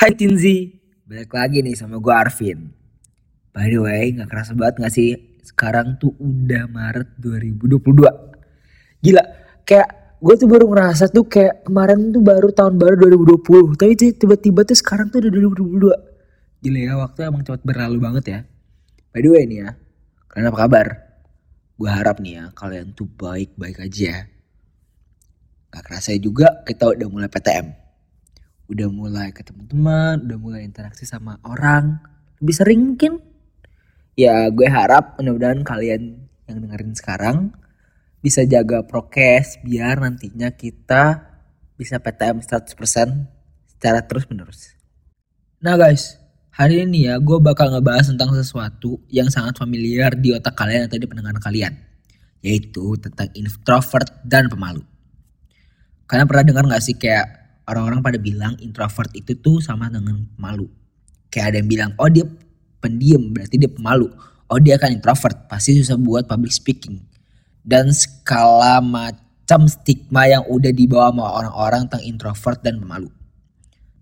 Hai Tinzi, balik lagi nih sama gue Arvin. By the way, gak kerasa banget gak sih? Sekarang tuh udah Maret 2022. Gila, kayak gue tuh baru ngerasa tuh kayak kemarin tuh baru tahun baru 2020. Tapi tiba-tiba tuh sekarang tuh udah 2022. Gila ya, waktu emang cepat berlalu banget ya. By the way nih ya, kalian apa kabar? Gue harap nih ya, kalian tuh baik-baik aja. Gak kerasa juga kita udah mulai PTM udah mulai ketemu teman, udah mulai interaksi sama orang, lebih sering mungkin. Ya gue harap mudah-mudahan kalian yang dengerin sekarang bisa jaga prokes biar nantinya kita bisa PTM 100% secara terus menerus. Nah guys, hari ini ya gue bakal ngebahas tentang sesuatu yang sangat familiar di otak kalian atau di pendengar kalian. Yaitu tentang introvert dan pemalu. Kalian pernah dengar gak sih kayak orang-orang pada bilang introvert itu tuh sama dengan malu. Kayak ada yang bilang, oh dia pendiam berarti dia pemalu. Oh dia kan introvert, pasti susah buat public speaking. Dan skala macam stigma yang udah dibawa sama orang-orang tentang introvert dan pemalu.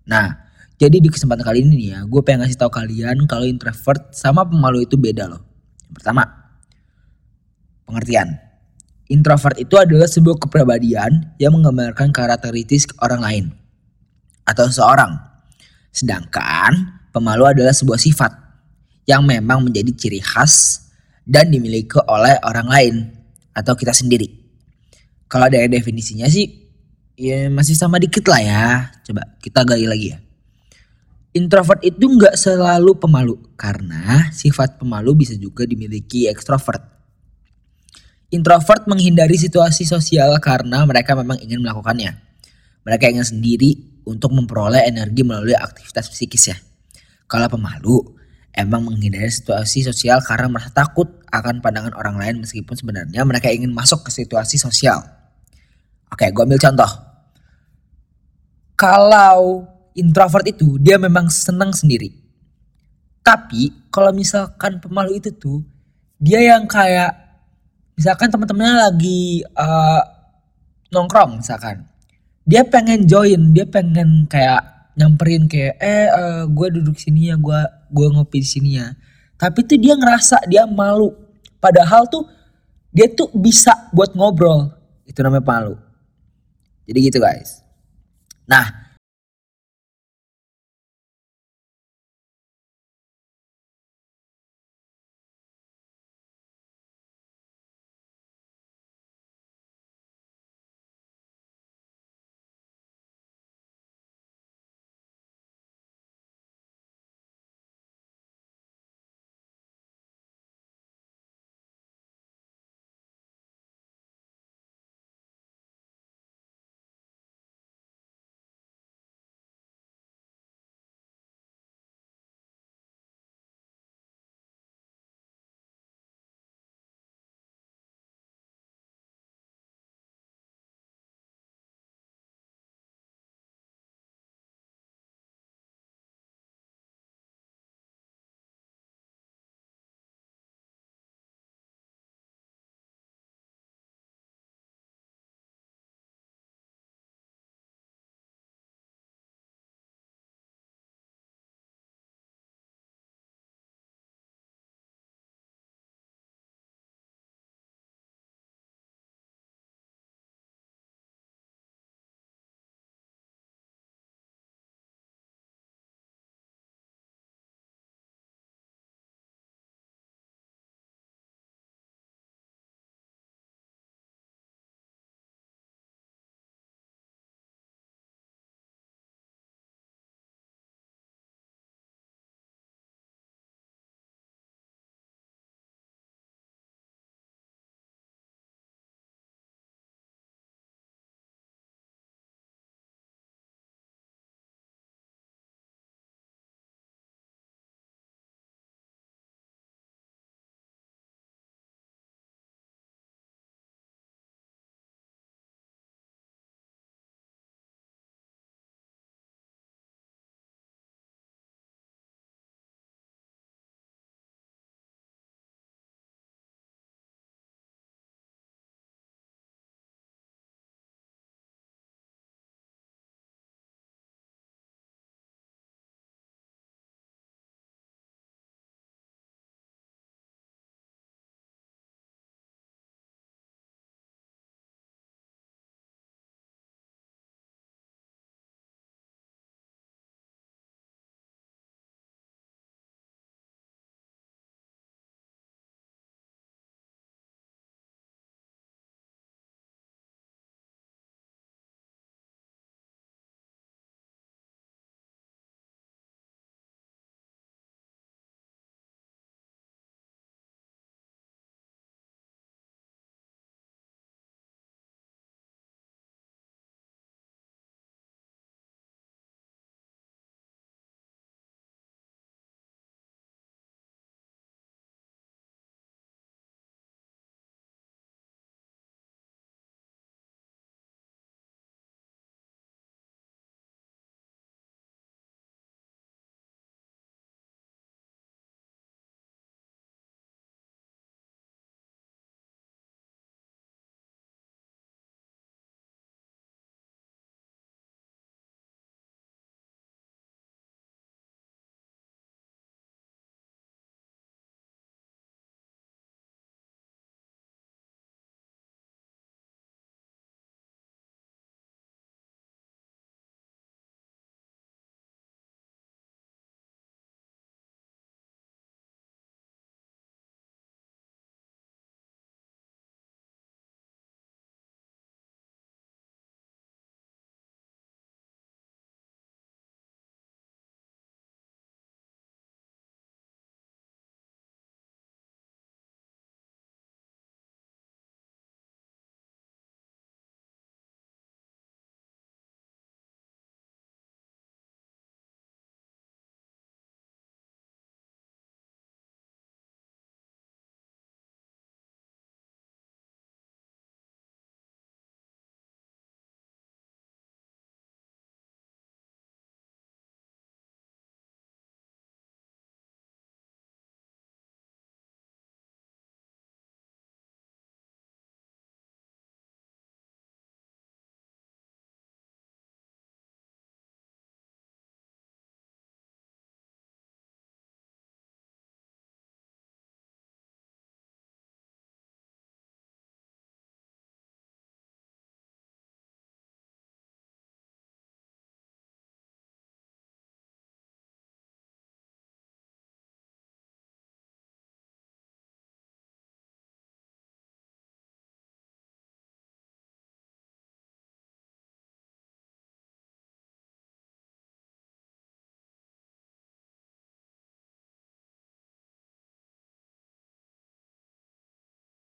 Nah, jadi di kesempatan kali ini nih ya, gue pengen ngasih tahu kalian kalau introvert sama pemalu itu beda loh. Yang pertama, pengertian. Introvert itu adalah sebuah kepribadian yang menggambarkan karakteristik orang lain atau seseorang. Sedangkan pemalu adalah sebuah sifat yang memang menjadi ciri khas dan dimiliki oleh orang lain atau kita sendiri. Kalau dari definisinya sih ya masih sama dikit lah ya. Coba kita gali lagi ya. Introvert itu nggak selalu pemalu karena sifat pemalu bisa juga dimiliki ekstrovert. Introvert menghindari situasi sosial karena mereka memang ingin melakukannya. Mereka ingin sendiri untuk memperoleh energi melalui aktivitas psikis ya. Kalau pemalu, emang menghindari situasi sosial karena merasa takut akan pandangan orang lain meskipun sebenarnya mereka ingin masuk ke situasi sosial. Oke, gue ambil contoh. Kalau introvert itu dia memang senang sendiri. Tapi kalau misalkan pemalu itu tuh dia yang kayak misalkan teman-temannya lagi uh, nongkrong misalkan dia pengen join dia pengen kayak nyamperin kayak eh uh, gue duduk sini ya gue gue ngopi di sini ya. Tapi tuh dia ngerasa dia malu. Padahal tuh dia tuh bisa buat ngobrol. Itu namanya malu. Jadi gitu guys. Nah